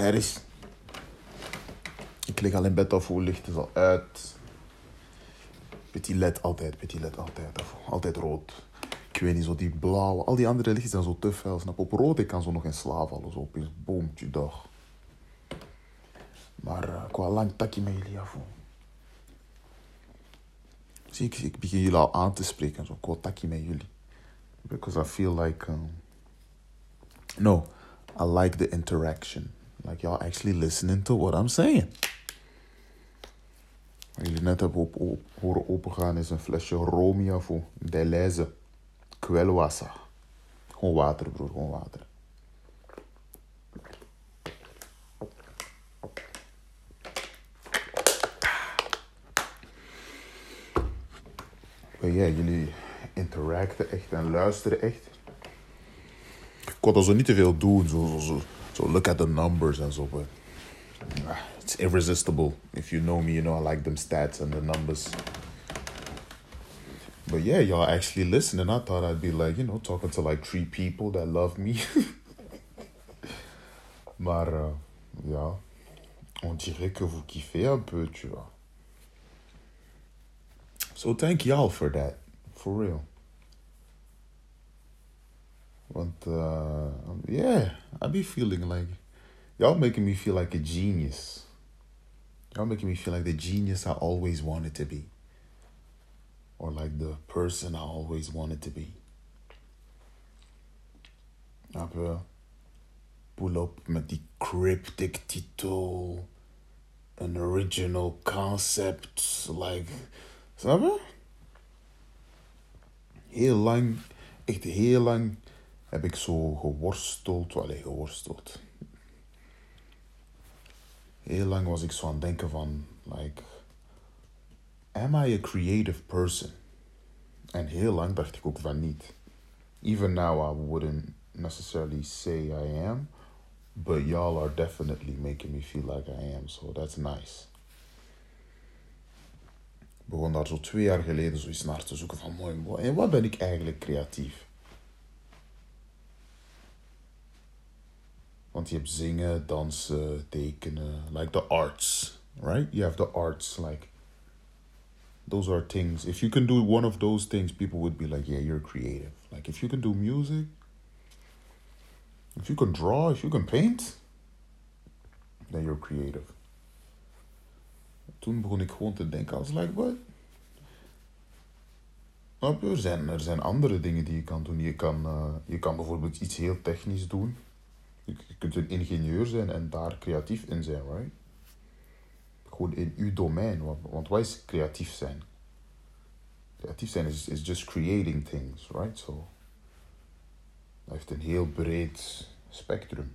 Drijris. Ik lig al in bed af, hoe licht is al uit. Petit led altijd, petit led altijd. Altijd rood. Ik weet niet, zo die blauwe. Al die andere lichten zijn zo te fel. Snap op rood, ik kan zo nog in slaap vallen. Zo opeens, boom, dag. Maar ik wou lang takje met jullie af. Zie, ik, ik begin jullie al aan te spreken. Zo, wou takje met jullie. Because I feel like... Um... No, I like the interaction. Like y'all actually listening to what I'm saying. Wat jullie net hebben op, op, horen opengaan is een flesje Romia voor Deleuze. Kwelwassa. Gewoon water, broer, gewoon water. Ja, jullie interacten echt en luisteren echt. Ik kon dat zo niet te veel doen, zo, zo, zo, zo look at the numbers and so But, ah, it's irresistible. If you know me, you know I like them stats and the numbers. But yeah, y'all actually listening. I thought I'd be like, you know, talking to like three people that love me. maar uh, ja, on dirait que vous kiffez un peu, tu vois. So thank y'all for that. For real. Want uh, yeah, I be feeling like y'all making me feel like a genius. Y'all making me feel like the genius I always wanted to be. Or like the person I always wanted to be. Snap je? Pull up met die cryptic titel. An original concept. Like, snap? Heel lang, echt heel lang heb ik zo geworsteld. Allee, geworsteld. Heel lang was ik zo aan het denken van, like, am I a creative person? En heel lang dacht ik ook van niet. Even now I wouldn't necessarily say I am, but y'all are definitely making me feel like I am, so that's nice. Ik begon daar zo twee jaar geleden zoiets naar te zoeken van mooi, mooi. En wat ben ik eigenlijk creatief? Want je hebt zingen, dansen, tekenen, like the arts, right? You have the arts, like those are things. If you can do one of those things, people would be like, yeah, you're creative. Like if you can do music, if you can draw, if you can paint, then you're creative. Toen begon ik gewoon te denken, was like, what? Er zijn, er zijn andere dingen die je kan doen. Je kan, uh, je kan bijvoorbeeld iets heel technisch doen. Je kunt een ingenieur zijn en daar creatief in zijn, right? Gewoon in uw domein. Want, want wat is creatief zijn? Creatief zijn is, is just creating things, right? So, dat heeft een heel breed spectrum.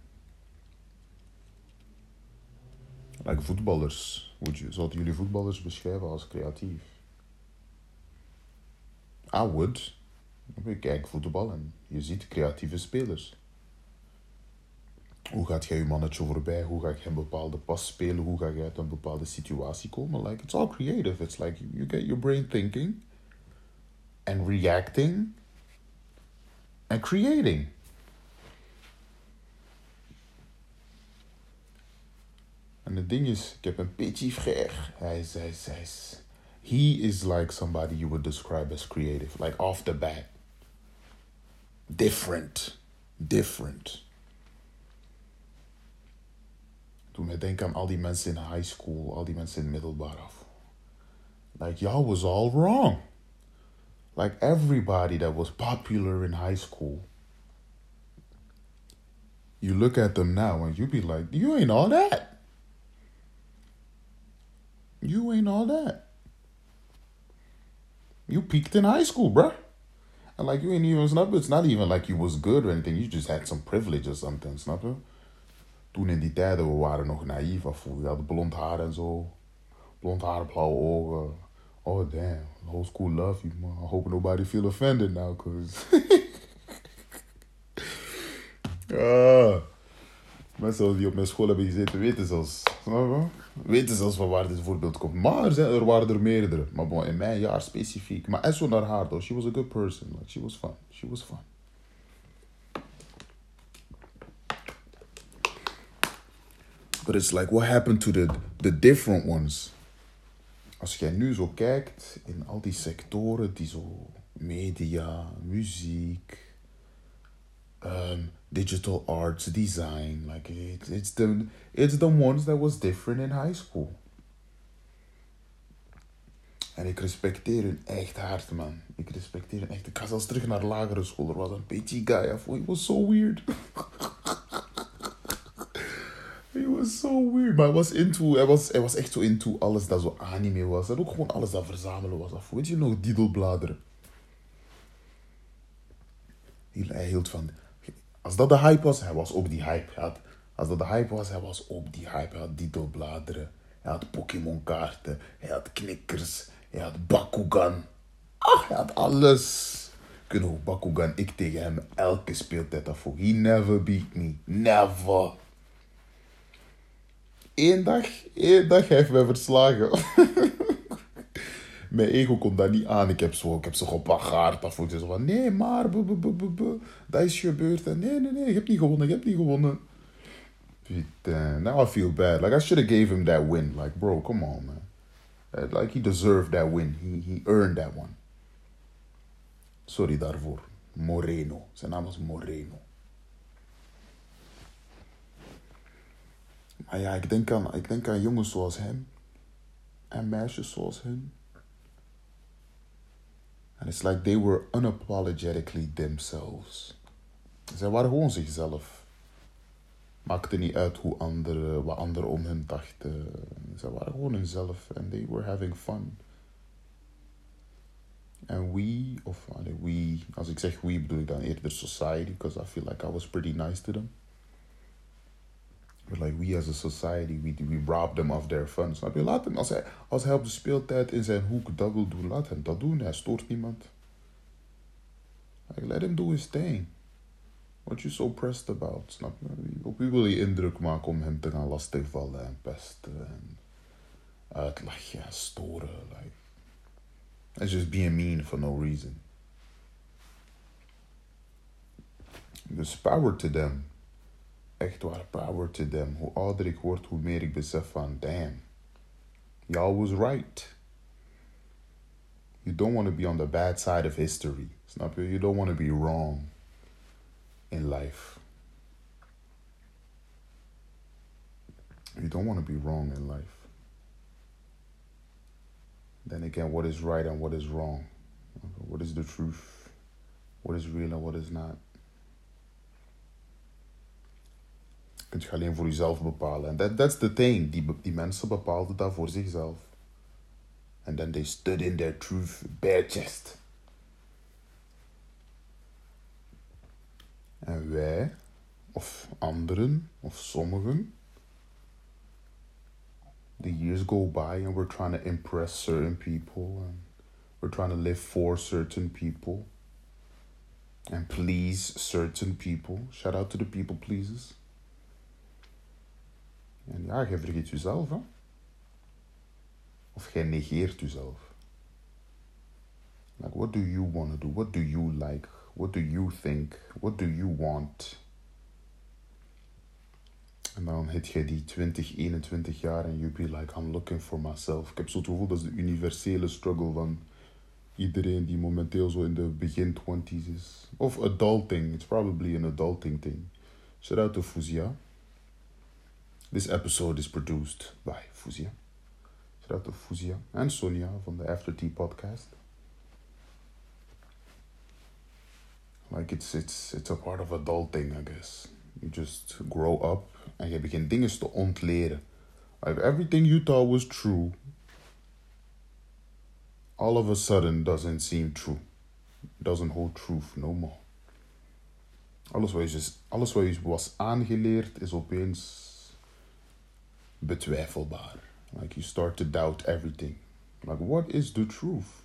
Like voetballers. Zouden jullie voetballers beschrijven als creatief? I would. Ik kijk voetbal en je ziet creatieve spelers. Hoe gaat jij je mannetje voorbij? Hoe ga je een bepaalde pas spelen? Hoe ga je uit een bepaalde situatie komen? Like, it's all creative. It's like you get your brain thinking and reacting and creating. En het ding is, ik heb een beetje frère. Hij is, hij is, hij is. He is like somebody you would describe as creative, like off the bat. Different. Different. Toen ik denk aan al die mensen in high school, al die mensen in middelbaar af. Like, y'all was all wrong. Like, everybody that was popular in high school. You look at them now and you be like, you ain't all that. You ain't all that. You peaked in high school, bruh. And like you ain't even snap It's not even like you was good or anything. You just had some privilege or something, je? Toen in die tijden, we waren nog naïef af. We hadden blond haar en zo. Blond haar, blauwe ogen. Oh damn, whole school love man. I hope nobody feel offended now, cause... ah. Mensen die op mijn school hebben gezeten weten zelfs, weten zelfs van waar dit voorbeeld komt. Maar er, waren er meerdere. Maar in mijn jaar specifiek. Maar en zo naar haar, though. She was a good person. Like, she was fun. She was fun. But it's like, what happened to the, the different ones? Als jij nu zo kijkt in al die sectoren die zo media, muziek, um, digital arts, design, like it, it's the it's the ones that was different in high school. En ik respecteer hun echt hard, man. Ik respecteer hun echt. Ik ga zelfs terug naar lagere school. Er was een beetje guy. I thought he was so weird. was so weird. Maar hij was into... Hij was, hij was echt zo into alles dat zo anime was. En ook gewoon alles dat verzamelen was. Of weet je nog, diedelbladeren. Hij hield van... Als dat de hype was, hij was ook die hype. Had, als dat de hype was, hij was ook die hype. Hij had diedelbladeren. Hij had Pokémon kaarten. Hij had knikkers. Hij had Bakugan. Ach, hij had alles. Kunnen Bakugan, ik tegen hem elke speeltijd af. He never beat me. Never. Eén dag, één dag heeft mij verslagen. Mijn ego komt daar niet aan. Ik heb zo, ik heb zo gebagaard. Of zo van, nee, maar, dat is gebeurd. En nee, nee, nee, je hebt niet gewonnen, je hebt niet gewonnen. Now I feel bad. Like, I should have gave him that win. Like, bro, come on, man. Uh, like he deserved that win. He, he earned that one. Sorry daarvoor. Moreno. Zijn naam was Moreno. Maar ja, ik denk aan, ik denk aan jongens zoals hem. En meisjes zoals hem. And it's like they were unapologetically themselves. Zij waren gewoon zichzelf. Maakte niet uit hoe anderen, wat anderen om hen dachten. Ze waren gewoon hunzelf en they were having fun. En we, of we, als ik zeg we bedoel ik dan eerder society, because I feel like I was pretty nice to them. But like we as a society, we, we rob them of their fun. Snap je? Laat hem, als hij, als hij op de speeltijd in zijn hoek dat wil doen, laat hem dat doen. Hij stoort niemand. Like, let him do his thing. What you so pressed about? Snap je? Op wie wil je indruk maken om hem te gaan lastigvallen en pesten en uitlachen en storen? Like, it's just being mean for no reason. Dus power to them. Echt waar, power to them. Hoe ouder ik word, hoe meer ik besef van, damn, y'all was right. You don't want to be on the bad side of history. Snap je? You don't want to be wrong in life. You don't want to be wrong in life. Then again, what is right and what is wrong? What is the truth? What is real and what is not? Kunt je alleen voor jezelf bepalen. En that, that's the thing. Die, die mensen bepaalden dat voor zichzelf. And then they stood in their truth bare chest. En wij, of anderen, of sommigen, the years go by and we're trying to impress certain people and we're trying to live for certain people and please certain people. Shout out to the people pleasers. En ja, je vergeet jezelf, hè? Of jij negeert jezelf. Like, what do you want to do? What do you like? What do you think? What do you want? En dan hit je die 20, 21 jaar en you be like, I'm looking for myself. Ik heb zo het gevoel dat is de universele struggle van iedereen die momenteel zo in de begin 20s is. Of adulting. It's probably an adulting thing. Shout out to Fuzia. This episode is produced by Fuzia. Shout out to Fuzia and Sonia from the After Tea podcast. Like it's it's it's a part of adulting, I guess. You just grow up en je begint dingen te ontleren. Like everything you thought was true, all of a sudden doesn't seem true. Doesn't hold truth no more. Alles wat je, alles wat je was aangeleerd is opeens betwijfelbaar. Like you start to doubt everything. Like what is the truth?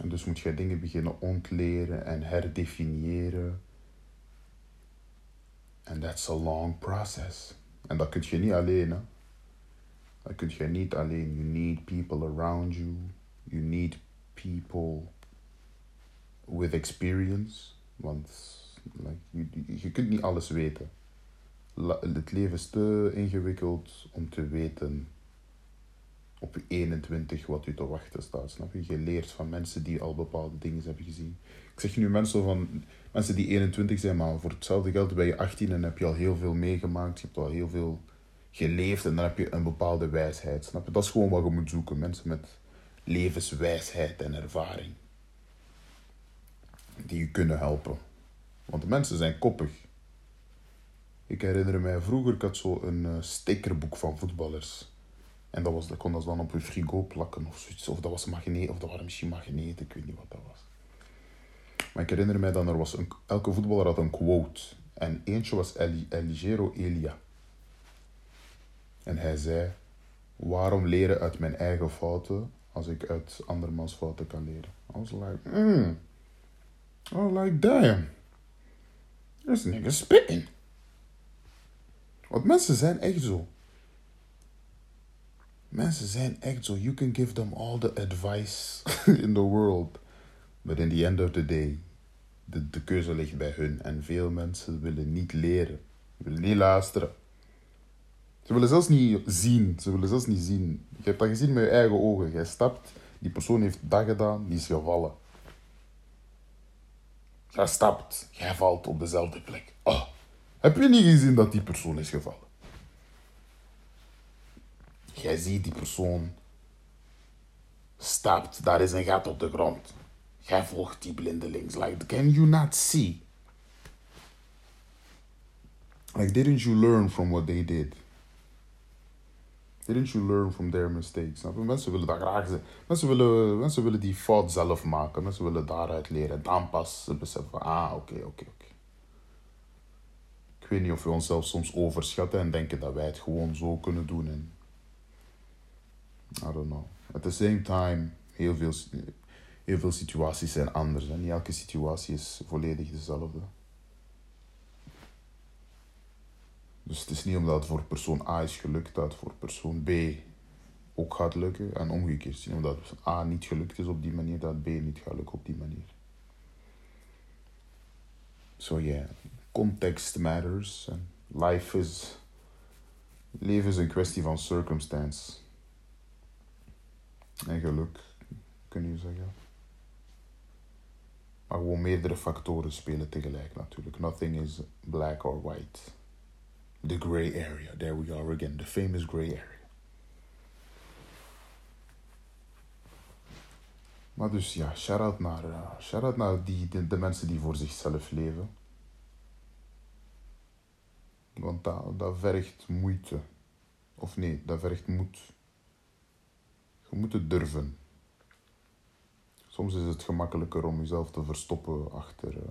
En dus moet je dingen beginnen ontleren en herdefiniëren. And that's a long process. En dat kun je niet alleen. Hè? Dat kun je niet alleen. You need people around you. You need people with experience. Want like, je, je kunt niet alles weten. Het leven is te ingewikkeld om te weten op je 21 wat u te wachten staat. Snap je? Je leert van mensen die al bepaalde dingen hebben gezien. Ik zeg nu mensen, van, mensen die 21 zijn, maar voor hetzelfde geld ben je 18 en heb je al heel veel meegemaakt. Je hebt al heel veel geleefd en dan heb je een bepaalde wijsheid. Snap je? Dat is gewoon wat je moet zoeken. Mensen met levenswijsheid en ervaring. Die je kunnen helpen. Want de mensen zijn koppig. Ik herinner mij vroeger, ik had zo een eh, stickerboek van voetballers. En dat, was, dat kon dat dan op je frigo plakken of zoiets. Of dat was magneet, of dat waren misschien magneten, ik weet niet wat dat was. Maar ik herinner mij dat er was een, elke voetballer had een quote. En eentje was Eli, Eligero Elia. En hij zei, waarom leren uit mijn eigen fouten als ik uit andermans fouten kan leren? I was like, mm. I was like, damn. This nigga spitting. Want mensen zijn echt zo. Mensen zijn echt zo. You can give them all the advice in the world. But in the end of the day, de, de keuze ligt bij hun. En veel mensen willen niet leren. Willen niet luisteren. Ze willen zelfs niet zien. Ze willen zelfs niet zien. Je hebt dat gezien met je eigen ogen. Jij stapt, die persoon heeft dat gedaan, die is gevallen. Jij stapt, jij valt op dezelfde plek. Heb je niet gezien dat die persoon is gevallen? Jij ziet die persoon stapt, daar is een gat op de grond. Jij volgt die blindelings. Like, can you not see? Like, didn't you learn from what they did? Didn't you learn from their mistakes? Snap? Mensen willen dat graag zijn. Mensen willen, mensen willen die fout zelf maken. Mensen willen daaruit leren. Dan pas ze van, ah, oké, oké, oké. Ik weet niet of we onszelf soms overschatten en denken dat wij het gewoon zo kunnen doen. En I don't know. At the same time, heel veel, heel veel situaties zijn anders. Hè. Niet elke situatie is volledig dezelfde. Dus het is niet omdat het voor persoon A is gelukt dat het voor persoon B ook gaat lukken. En omgekeerd. Niet omdat A niet gelukt is op die manier dat B niet gaat lukken op die manier. So yeah, context matters. Life is... Leven is een kwestie van circumstance. En geluk, kun je zeggen. Maar gewoon meerdere factoren spelen tegelijk natuurlijk. Nothing is black or white. The gray area, there we are again. The famous gray area. Maar dus ja, shout-out naar, shout naar die, de mensen die voor zichzelf leven. Want dat, vergt moeite. Of nee, dat vergt moed. Je moet het durven. Soms is het gemakkelijker om jezelf te verstoppen achter uh,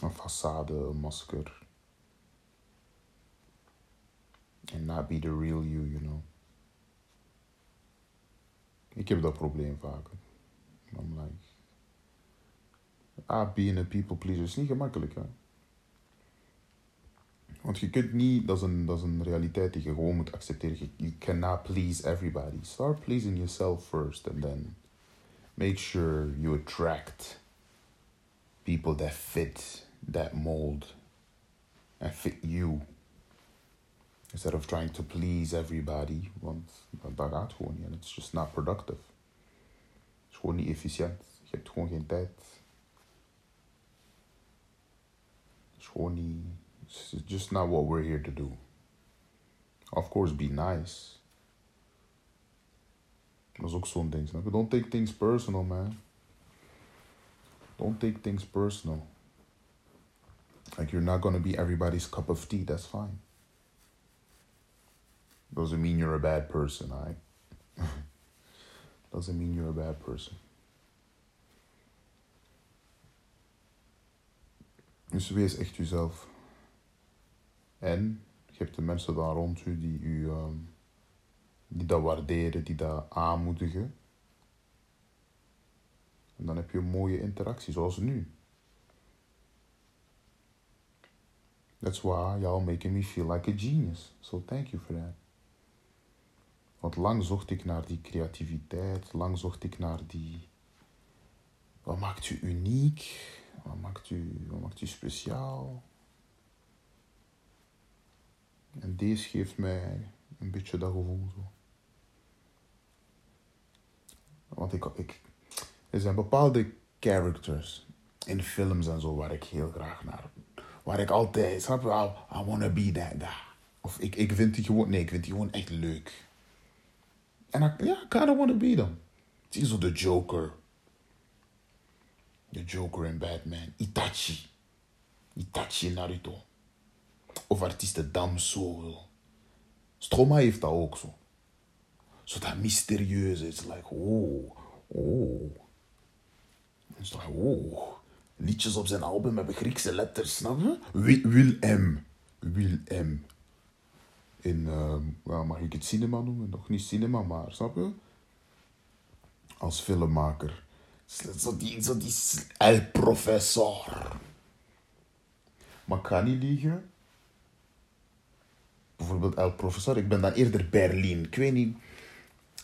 een façade, een masker. And not be the real you, you know. Ik heb dat probleem vaak. I'm like... Ah, being a people pleaser is niet gemakkelijk, hè. Want je kunt niet, dat is, een, dat is een realiteit die je gewoon moet accepteren. You cannot please everybody. Start pleasing yourself first and then make sure you attract people that fit that mold and fit you. Instead of trying to please everybody, want dat, gaat gewoon niet. It's just not productive. Het is gewoon niet efficiënt. Je hebt gewoon geen tijd. Niet. It's just not what we're here to do. Of course, be nice. Ook zo'n ding. Snap je? Don't take things personal, man. Don't take things personal. Like you're not gonna be everybody's cup of tea. That's fine. Doesn't mean you're a bad person, alright? Doesn't mean you're a bad person. Dus wees echt jezelf. En je hebt de mensen daar rond u die u um, die dat waarderen, die dat aanmoedigen. En dan heb je een mooie interactie, zoals nu. That's why y'all making me feel like a genius. So thank you for that. Want lang zocht ik naar die creativiteit, lang zocht ik naar die. Wat maakt u uniek? Wat maakt u, wat maakt u speciaal? En deze geeft mij een beetje dat gevoel zo. Want ik, ik, er zijn bepaalde characters in films en zo waar ik heel graag naar. Waar ik altijd, snap je wel, I wanna be that guy. Of ik, ik vind die gewoon, nee, ik vind die gewoon echt leuk. En ja, I kinda wanna be them. Zie zo de Joker. De Joker in Batman. Itachi. Itachi in Naruto. Of artiesten Damso. Stroma heeft dat ook zo. Zo dat mysterieuze. It's like, oh, oh. It's like, oh. Liedjes op zijn album hebben Griekse letters, snap je? Wil M. Wil M. In, uh, mag ik het cinema noemen? Nog niet cinema, maar snap je? Als filmmaker. Zo die, zo die El Professor. Maar ga niet liegen. Bijvoorbeeld El Professor, ik ben dan eerder Berlin. Ik weet niet.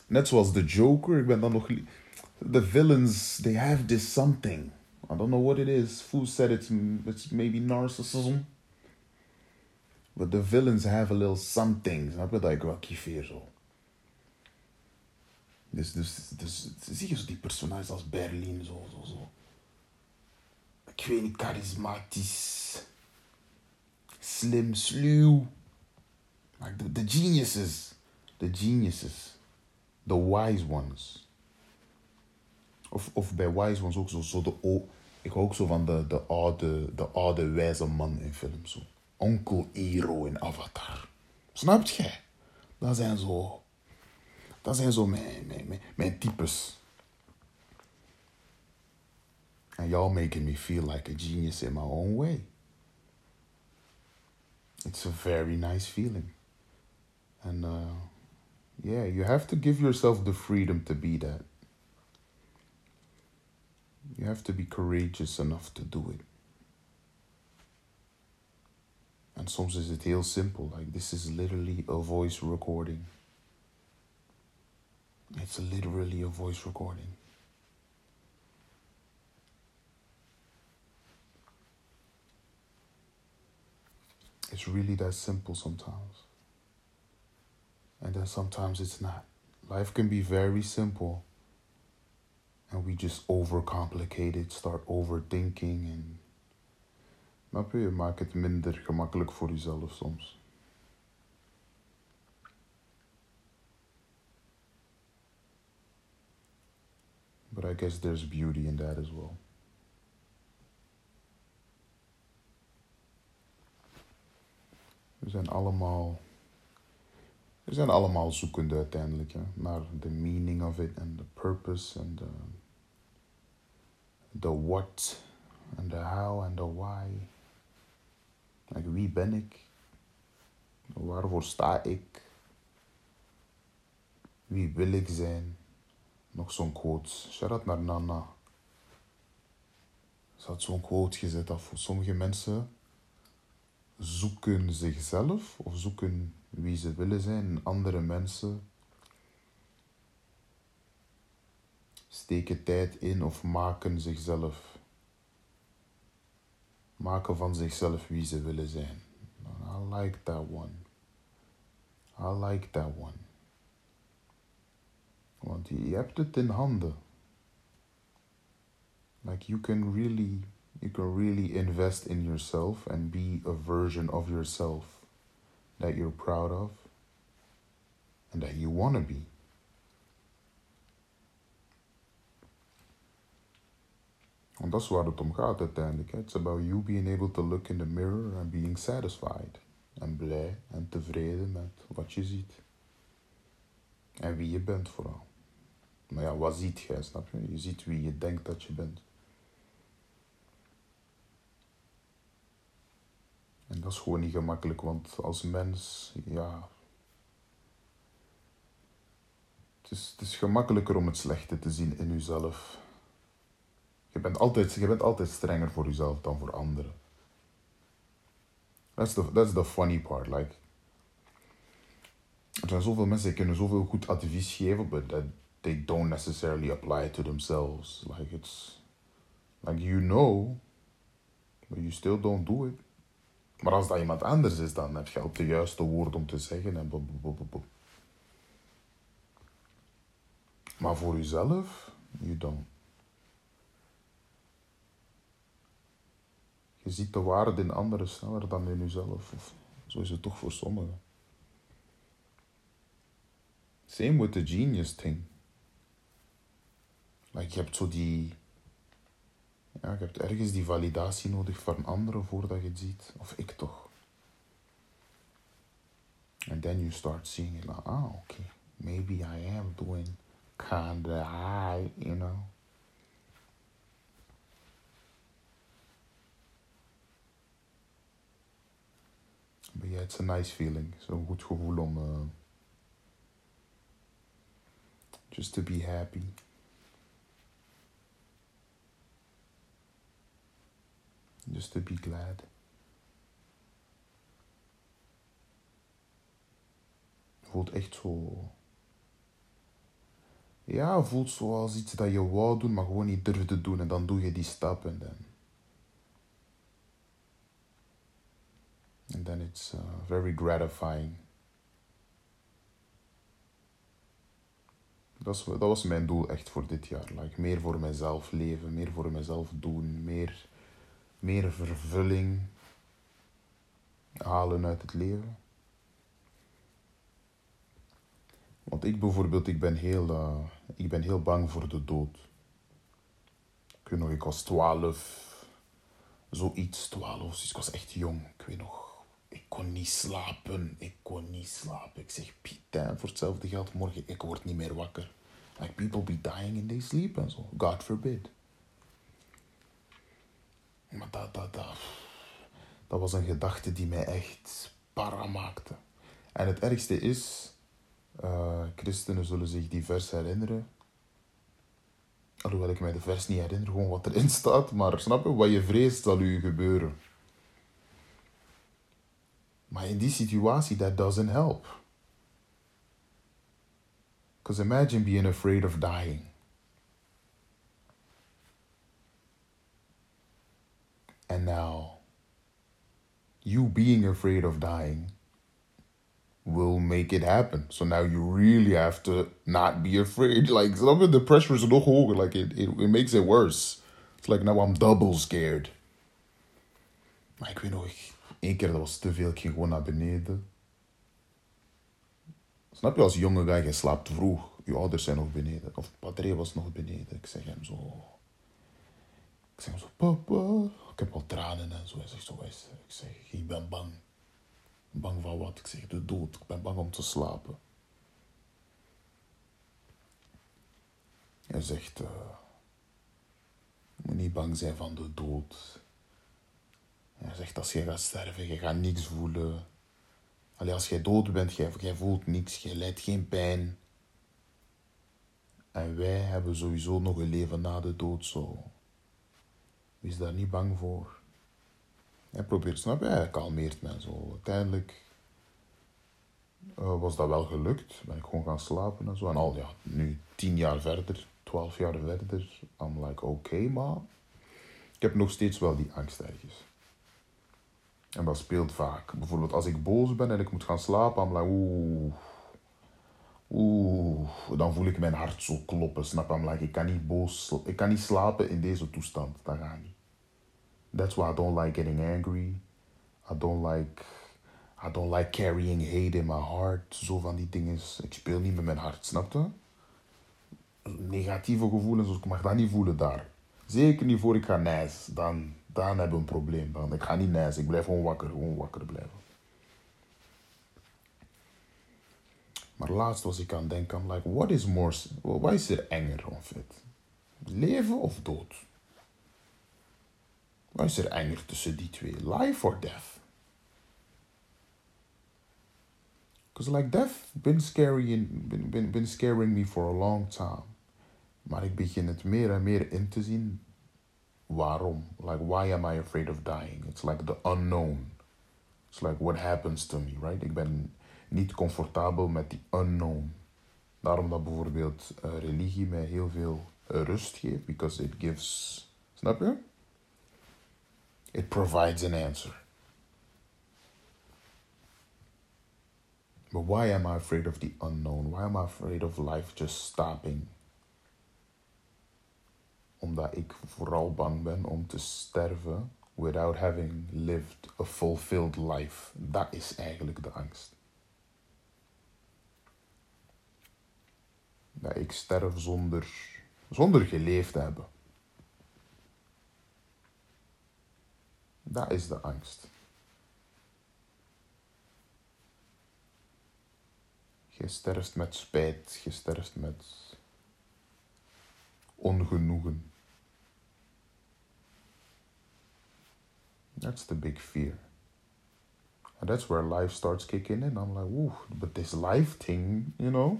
Net zoals de Joker, ik ben dan nog. The villains, they have this something. I don't know what it is. Who said it's, it's maybe narcissism? But the villains have a little something. Snap je dat ik wel zo? Dus, dus, dus zie je zo die personages als Berlin, zo, zo, zo. Ik weet niet, charismatisch. Slim, sluw. Like the, geniuses. The geniuses. The wise ones. Of, of bij wise ones ook zo, zo de... Oh, ik hou ook zo van de, de, oude, de oude wijze man in films. Zo. Onkel Ero in Avatar. Snapt jij? Dat zijn zo... Dat zijn zo mijn, mijn, mijn, mijn types. And y'all making me feel like a genius in my own way. It's a very nice feeling. And uh, yeah, you have to give yourself the freedom to be that. You have to be courageous enough to do it. And soms is it heel simple. Like this is literally a voice recording. It's literally a voice recording. It's really that simple sometimes. And then sometimes it's not. Life can be very simple. And we just overcomplicate it, start overthinking. En... Snap je? Je maakt het minder gemakkelijk voor jezelf soms. But I guess there's beauty in that as well. We zijn allemaal. We zijn allemaal zoekende uiteindelijk hè, naar de meaning of it en de purpose en de what en de how en de why. Like, wie ben ik? Waarvoor sta ik? Wie wil ik zijn? Nog zo'n quote. Shout naar Nana. Ze had zo'n quote gezet dat voor sommige mensen zoeken zichzelf of zoeken wie ze willen zijn. En andere mensen steken tijd in of maken zichzelf. Maken van zichzelf wie ze willen zijn. I like that one. I like that one. Want je hebt het in handen. Like you can really, you can really invest in yourself and be a version of yourself that you're proud of and that you want to be. Want dat is waar het om gaat uiteindelijk. It's about you being able to look in the mirror and being satisfied. En blij en tevreden met wat je ziet. En wie je bent vooral. Maar ja, wat ziet jij, snap je? Je ziet wie je denkt dat je bent. En dat is gewoon niet gemakkelijk, want als mens, ja. Het is, het is gemakkelijker om het slechte te zien in jezelf. Je bent altijd, je bent altijd strenger voor jezelf dan voor anderen. That's the, that's the funny part. Like, er zijn zoveel mensen die kunnen zoveel goed advies geven, but that they don't necessarily apply to themselves. Like it's like you know But you still don't do it. Maar als dat iemand anders is, dan heb je ook de juiste woord om te zeggen en. Maar voor jezelf, you don't. Je ziet de waarde in anderen sneller dan in jezelf. Of zo is het toch voor sommigen. Same with the genius thing. Like, je hebt zo die... Ja, je hebt ergens die validatie nodig van anderen voordat je het ziet. Of ik toch. And then you start seeing it like, ah, okay. Maybe I am doing kinda high, you know. But yeah, it's a nice feeling. Zo'n goed gevoel om... Uh, just to be happy. Just to be glad. Voelt echt zo. Ja, voelt zoals iets dat je wou doen, maar gewoon niet durfde doen. En dan doe je die stap en dan. And then it's uh, very gratifying. Dat was, dat was mijn doel echt voor dit jaar. Like, meer voor mezelf leven, meer voor mezelf doen, meer, meer vervulling halen uit het leven. Want ik bijvoorbeeld, ik ben heel, uh, ik ben heel bang voor de dood. Ik weet nog, ik was twaalf, zoiets, twaalf, dus ik was echt jong. Ik weet nog, ik kon niet slapen. Ik kon niet slapen. Ik zeg, Piet, voor hetzelfde geld morgen, ik word niet meer wakker. Like, people be dying in their sleep en zo. God forbid. Maar dat, dat, dat, dat was een gedachte die mij echt para maakte. En het ergste is, uh, christenen zullen zich die vers herinneren. Alhoewel ik mij de vers niet herinner, gewoon wat erin staat. Maar snap je, wat je vreest zal u gebeuren. Maar in die situatie, that doesn't help. Because imagine being afraid of dying. And now, you being afraid of dying will make it happen. So now you really have to not be afraid. Like, some of the pressure is no hoger. Like, it, it, it makes it worse. It's like now I'm double scared. Ik weet nog, één keer dat was te veel. Ik ging gewoon naar beneden. Snap je, als jonge guy, je slaapt vroeg. Je ouders zijn nog beneden. Of Padre was nog beneden. Ik zeg hem zo... Ik zeg hem zo, papa. Ik heb al tranen en zo. Hij zegt zo, ik zeg, ik ben bang. Bang van wat? Ik zeg, de dood. Ik ben bang om te slapen. Hij zegt, uh, je moet niet bang zijn van de dood. Hij zegt, als je gaat sterven, je gaat niks voelen. Allee, als jij dood bent, jij, jij voelt niks, je lijdt geen pijn. En wij hebben sowieso nog een leven na de dood, zo. Wees daar niet bang voor. Hij probeert, snap je, hij kalmeert mij zo. Uiteindelijk uh, was dat wel gelukt. Ben ik gewoon gaan slapen en zo. En al, ja, nu tien jaar verder, twaalf jaar verder, I'm like, oké, okay, maar ik heb nog steeds wel die angst ergens. En dat speelt vaak. Bijvoorbeeld als ik boos ben en ik moet gaan slapen, I'm like, oeh. Oeh, dan voel ik mijn hart zo kloppen, snap je? Like, ik kan niet boos, ik kan niet slapen in deze toestand. Dat gaat niet. That's why I don't like getting angry. I don't like, I don't like carrying hate in my heart. Zo van die dingen. Ik speel niet met mijn hart, snap je? Negatieve gevoelens, ik mag dat niet voelen daar. Zeker niet voor ik ga nijs. Dan, dan hebben we een probleem. Dan, ik ga niet nijs, ik blijf gewoon wakker, gewoon wakker blijven. Maar laatst was ik aan het denken, I'm like, what is more, wat is er enger of het? Leven of dood? Wat is er enger tussen die twee? Life or death? Because like death been scary in, been, been, been scaring me for a long time. Maar ik begin het meer en meer in te zien. Waarom? Like, why am I afraid of dying? It's like the unknown. It's like what happens to me, right? Ik ben niet comfortabel met die unknown. Daarom dat bijvoorbeeld uh, religie mij heel veel uh, rust geeft, because it gives, snap je? It provides an answer. But why am I afraid of the unknown? Why am I afraid of life just stopping? Omdat ik vooral bang ben om te sterven without having lived a fulfilled life. Dat is eigenlijk de angst. Dat ik sterf zonder, zonder geleefd te hebben. Dat is de angst. Je sterft met spijt, je sterft met ongenoegen. That's the big fear. And that's where life starts kicking in. I'm like, ooh, but this life thing, you know,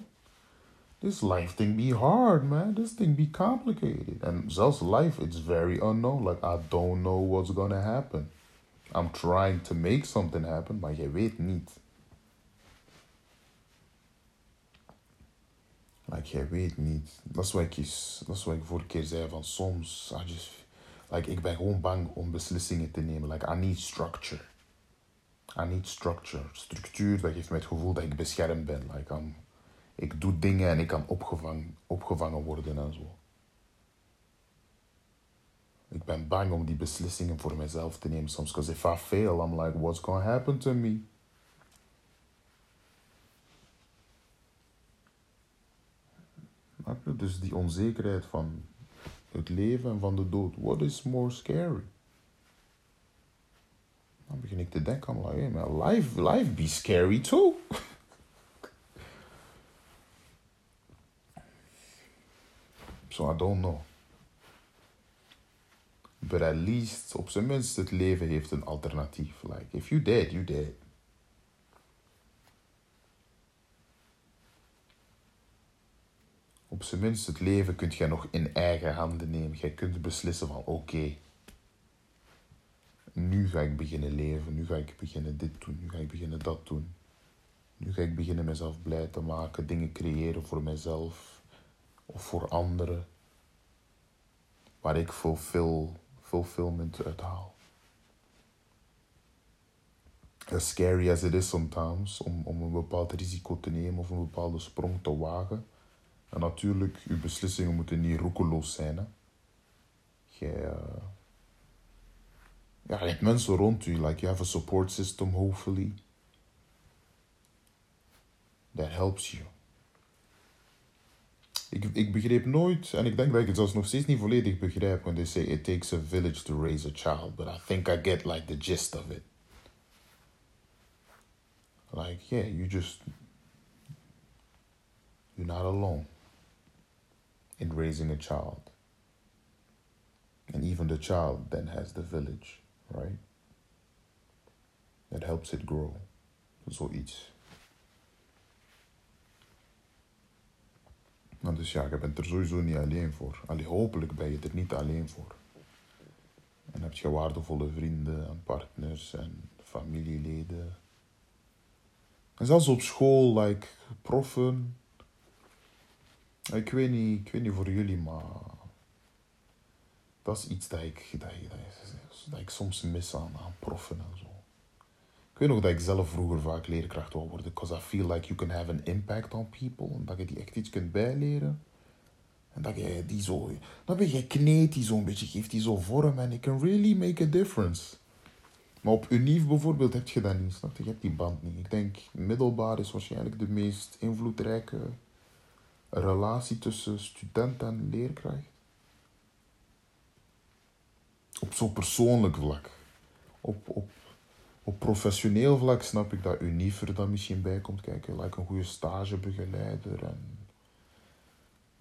this life thing be hard, man. This thing be complicated. And zelfs life, it's very unknown. Like, I don't know what's gonna happen. I'm trying to make something happen, maar je weet niet. Like, je weet niet. Dat is wat ik, dat is wat ik vorige keer zei van soms, I just, like, ik ben gewoon bang om beslissingen te nemen. Like, I need structure. I need structure. Structuur, dat geeft mij het gevoel dat ik beschermd ben. Like, I'm, ik doe dingen en ik kan opgevangen, opgevangen worden en zo. Ik ben bang om die beslissingen voor mezelf te nemen soms. Because if I fail, I'm like, what's gonna happen to me? Dus die onzekerheid van het leven en van de dood. What is more scary? Dan begin ik te denken, I'm like, hey man, life, life be scary too. so I don't know. But at least, op zijn minst, het leven heeft een alternatief. Like, if you dead, you dead. Op zijn minst, het leven kunt jij nog in eigen handen nemen. Jij kunt beslissen van, oké, nu ga ik beginnen leven. Nu ga ik beginnen dit doen. Nu ga ik beginnen dat doen. Nu ga ik beginnen mezelf blij te maken. Dingen creëren voor mezelf. Of voor anderen. Waar ik fulfill fulfillment uithaal. As scary as it is sometimes om, om een bepaald risico te nemen of een bepaalde sprong te wagen. En natuurlijk, uw beslissingen moeten niet roekeloos zijn. Hè. Uh, ja, je hebt mensen rond u, like you have a support system, hopefully. That helps you. Ik, ik begreep nooit, en ik denk dat ik het zelfs nog steeds niet volledig begrijp, when they say it takes a village to raise a child, but I think I get like the gist of it. Like, yeah, you just, you're not alone in raising a child. And even the child then has the village, right? That helps it grow. Zoiets. Dus ja, je bent er sowieso niet alleen voor. Allee, hopelijk ben je er niet alleen voor. En heb je waardevolle vrienden en partners en familieleden. En zelfs op school, like proffen. Ik weet niet, ik weet niet voor jullie, maar dat is iets dat ik, dat, dat, dat ik soms mis aan, aan proffen en zo. Ik weet nog dat ik zelf vroeger vaak leerkracht wou worden. Because I feel like you can have an impact on people. En dat je die echt iets kunt bijleren. En dat je die zo... Dan ben je kneed die zo'n beetje, geeft die zo vorm. En it can really make a difference. Maar op Unief bijvoorbeeld heb je dat niet. Snap je? Je hebt die band niet. Ik denk, middelbaar is waarschijnlijk de meest invloedrijke relatie tussen student en leerkracht. Op zo'n persoonlijk vlak. Op, op op professioneel vlak snap ik dat Univer dan misschien bij komt kijken. Like een goede stagebegeleider en...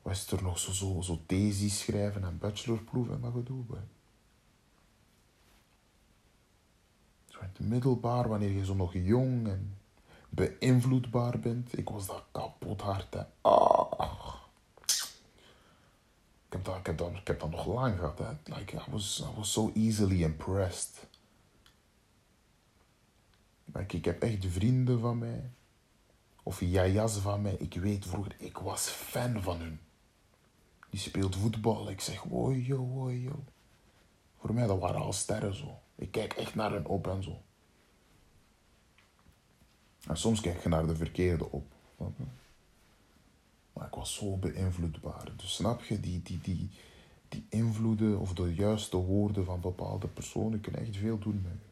Wat er nog zo, zo, zo thesis schrijven en bachelorproef en dat gedoe bij. Zo in het middelbaar, wanneer je zo nog jong en beïnvloedbaar bent. Ik was dat kapot hard. Hè. Ah. Ik heb dat, ik heb ik heb dat nog lang gehad. Hè. Like, I was, I was so easily impressed. Ik heb echt vrienden van mij. Of jajas van mij. Ik weet vroeger, ik was fan van hun. Die speelt voetbal. Ik zeg, woi yo, woi yo. Voor mij, dat waren al sterren zo. Ik kijk echt naar hen op en zo. En soms kijk je naar de verkeerde op. Maar ik was zo beïnvloedbaar. Dus snap je, die, die, die, die invloeden of de juiste woorden van bepaalde personen kunnen echt veel doen met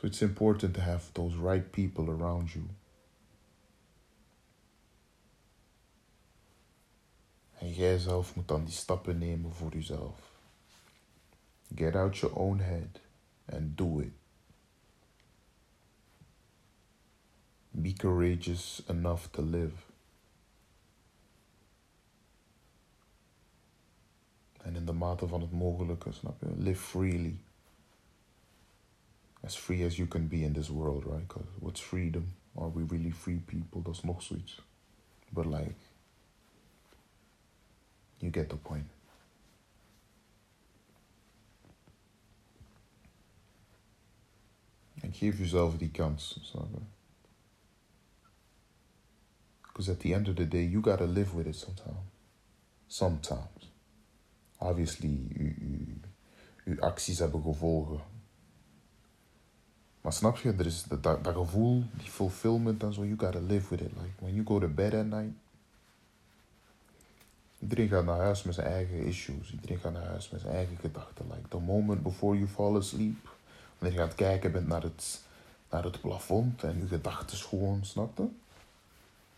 So it's important to have those right people around you. En jij zelf moet dan die stappen nemen voor jezelf. Get out your own head and do it. Be courageous enough to live. En in de mate van het mogelijke, snap je? Live freely. As free as you can be in this world, right? Because what's freedom? Are we really free people? Is nog zoiets. But like, you get the point. En geef jezelf die kans? Because uh, at the end of the day, you gotta live with it sometimes. Sometimes. Obviously, uw acties hebben gevolgen. Maar snap je, er is dat, dat, gevoel, die fulfillment en zo, you gotta live with it. Like, when you go to bed at night, Iedereen gaat naar huis met zijn eigen issues. Iedereen gaat naar huis met zijn eigen gedachten. Like the moment before you fall asleep. Wanneer je gaat kijken bent naar het, naar het plafond en je gedachten gewoon, snap je?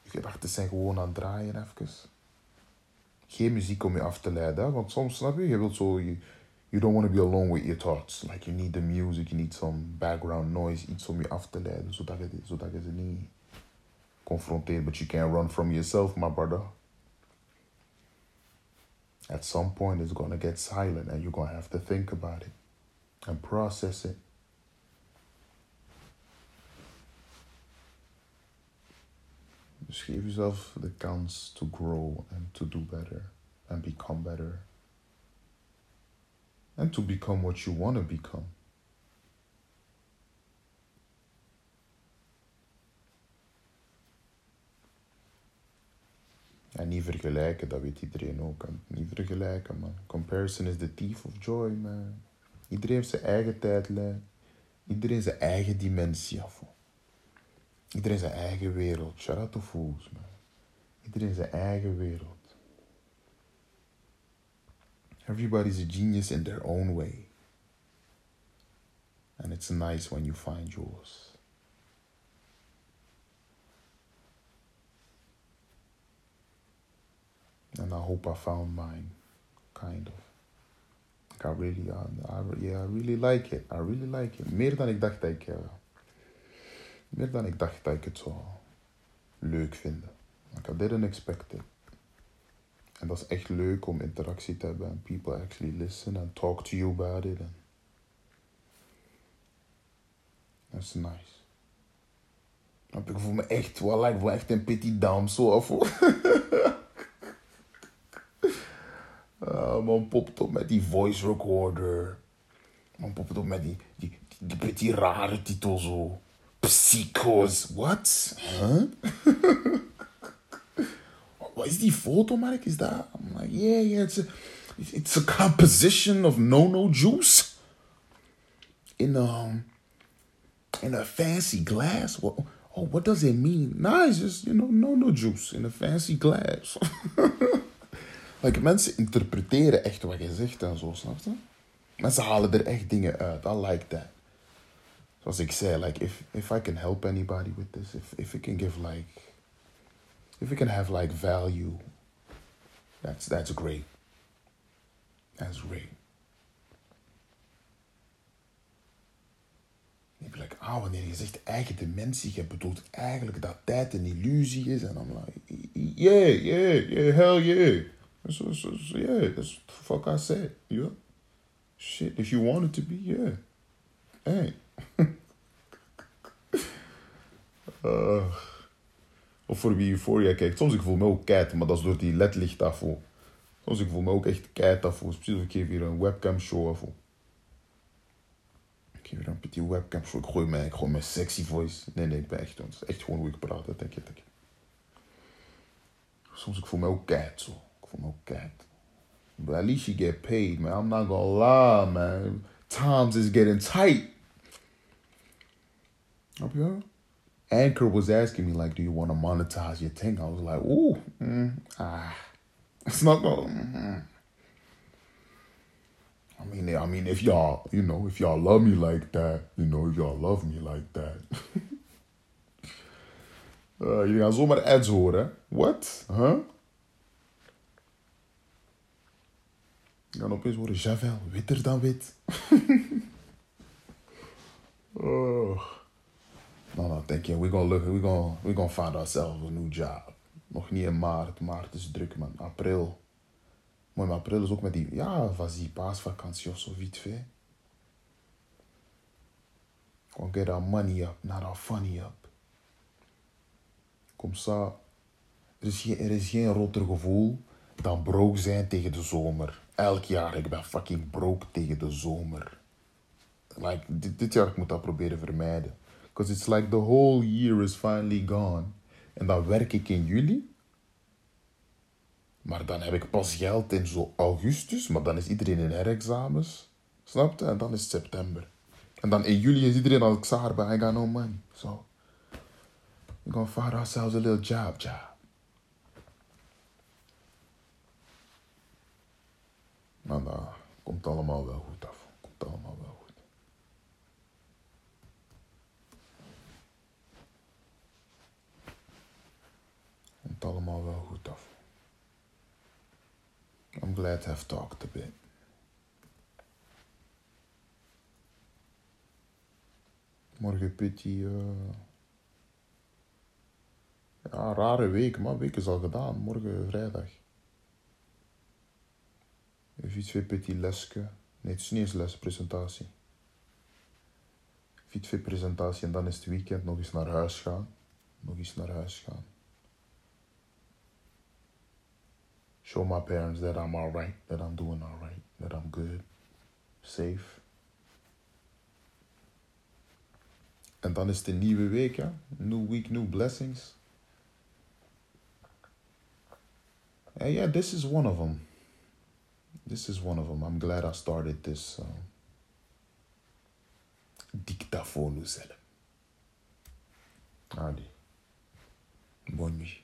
Je gedachten zijn gewoon aan het draaien even. Geen muziek om je af te leiden, want soms snap je, je wilt zo, you, you don't want to be alone with your thoughts. Like you need the music, you need some background noise, iets om je af te leiden, zodat je, zodat je ze niet confronteert. But you can't run from yourself, my brother. At some point, it's going to get silent and you're going to have to think about it and process it. Dus give yourself the kans to grow and to do better and become better. And to become what you want to become. En niet vergelijken, dat weet iedereen ook. Niet vergelijken, man. Comparison is the thief of joy, man. Iedereen heeft zijn eigen tijdlijn. Iedereen zijn eigen dimensie af. Iedereen zijn eigen wereld. Shout out to fools, man. Iedereen zijn eigen wereld. Everybody's a genius in their own way. And it's nice when you find yours. and I hope I found mine, kind of. Like I really, I, I, yeah, I really like it. I really like it. Meer dan ik dacht dat ik, uh, meer dan ik dacht dat ik het zou leuk vinden. Like I didn't expect it. En dat is echt leuk om interactie te hebben en people actually listen and talk to you about it. And that's nice. Ik voel me echt, wel, ik voel echt een petit dame zo af. Uh, man popt op met die voice recorder. Man popt op met die, die, die, die, die rare titel zo. Psychos. What? Huh? Is die foto, Mark? Is dat? I'm like, yeah, yeah, it's a, it's a composition of no-no juice. In, um, in a fancy glass. What, oh, what does it mean? Nah, it's just, you know, no-no juice in a fancy glass. Like, mensen interpreteren echt wat je zegt en zo, snap je? Mensen halen er echt dingen uit. I like that. Zoals ik zei, like, if, if I can help anybody with this, if, if I can give, like, if I can have, like, value, that's, that's great. That's great. Ik ben like, ah, wanneer je zegt eigen dimensie, je bedoelt eigenlijk dat tijd een illusie is. En dan like, yeah, yeah, yeah, hell yeah. So, so, so, yeah, that's the fuck I said. Yeah. Shit, if you want it to be, yeah. Hey. uh, of voor wie Euphoria kijkt. Soms ik voel me ook keit, maar dat is door die ledlicht af. Soms ik voel me ook echt keit af. Precies ik geef een webcam show af. Ik geef hier een petit webcam show. Ik gooi mijn, ik gooi mijn sexy voice. Nee, nee, ik ben echt, het is echt gewoon hoe ik praat. Denk je, denk je. Soms ik voel me ook keit zo. voor me ook kijkt. But at least you get paid, man. I'm not gonna lie, man. Times is getting tight. Up here. Anchor was asking me like, "Do you want to monetize your thing?" I was like, "Ooh, mm, ah, it's not gonna." Mm. I mean, I mean, if y'all, you know, if y'all love me like that, you know, if y'all love me like that. uh, jullie gaan zomaar ads horen. What? Huh? Je gaan opeens horen, Javel, witter dan wit. oh. No, no, thank you. We're gonna look, we're gonna, we're gonna find ourselves a new job. Nog niet in maart. Maart is druk, man. April. Mooi, maar april is ook met die, ja, was die paasvakantie of zo, vite fait. Gonna get our money up, not our funny up. Kom ça. Er is geen, er is geen rotter gevoel dan broke zijn tegen de zomer. Elk jaar, ik ben fucking broke tegen de zomer. Like, dit, dit jaar ik moet dat proberen vermijden. Because it's like the whole year is finally gone. En dan werk ik in juli. Maar dan heb ik pas geld in zo augustus. Maar dan is iedereen in herexamens. Snap je? En dan is het september. En dan in juli is iedereen al klaar bij. I got no money. So, we're gonna find ourselves a little job job. Maar dat komt allemaal wel goed af. Komt allemaal wel goed. Komt goed af. I'm glad have talked a bit. Morgen petit. Uh... Ja, rare week, maar week is al gedaan. Morgen vrijdag. Vite petit lesje. Nee, het is niet eens les, presentatie. Vite presentatie en dan is het weekend nog eens naar huis gaan. Nog eens naar huis gaan. Show my parents that I'm alright, that I'm doing alright, that I'm good, safe. En dan is een nieuwe week, ja. New week, new blessings. And yeah, this is one of them. This is one of them. I'm glad I started this uh, dictaphone zelf. Adi. Bonne nuit.